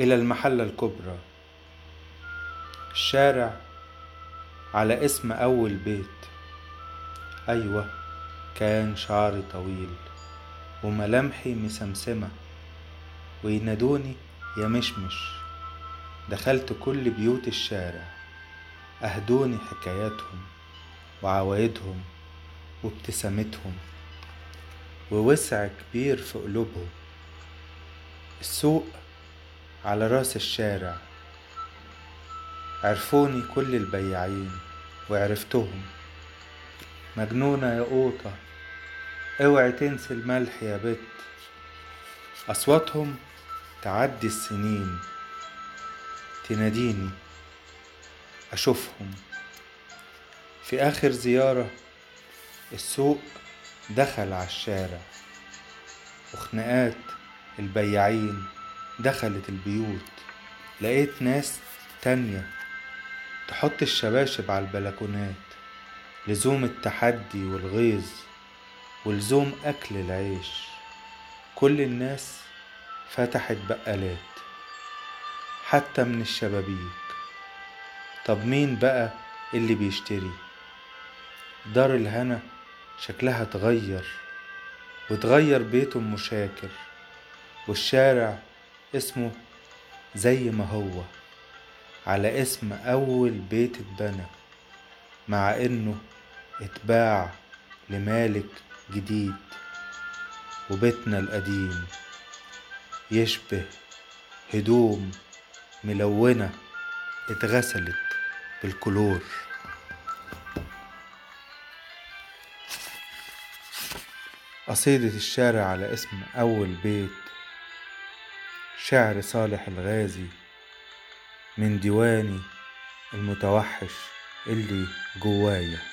إلى المحلة الكبرى. الشارع على اسم أول بيت. أيوة كان شعري طويل وملامحي مسمسمة وينادوني يا مشمش. دخلت كل بيوت الشارع. أهدوني حكاياتهم وعوايدهم وابتسامتهم. ووسع كبير في قلوبهم. السوق على رأس الشارع. عرفوني كل البياعين وعرفتهم. مجنونة يا قوطة اوعي تنسي الملح يا بت. أصواتهم تعدي السنين تناديني أشوفهم. في آخر زيارة السوق دخل على الشارع وخناقات البياعين دخلت البيوت لقيت ناس تانية تحط الشباشب على البلكونات لزوم التحدي والغيظ ولزوم أكل العيش. كل الناس فتحت بقالات حتى من الشبابيك. طب مين بقى اللي بيشتري؟ دار الهنا شكلها اتغير واتغير بيت ام شاكر والشارع اسمه زي ما هو على اسم أول بيت اتبنى مع إنه اتباع لمالك جديد وبيتنا القديم. يشبه هدوم ملونة اتغسلت بالكلور. قصيدة الشارع على اسم أول بيت شعر صالح الغازي من ديواني المتوحش اللي جوايا.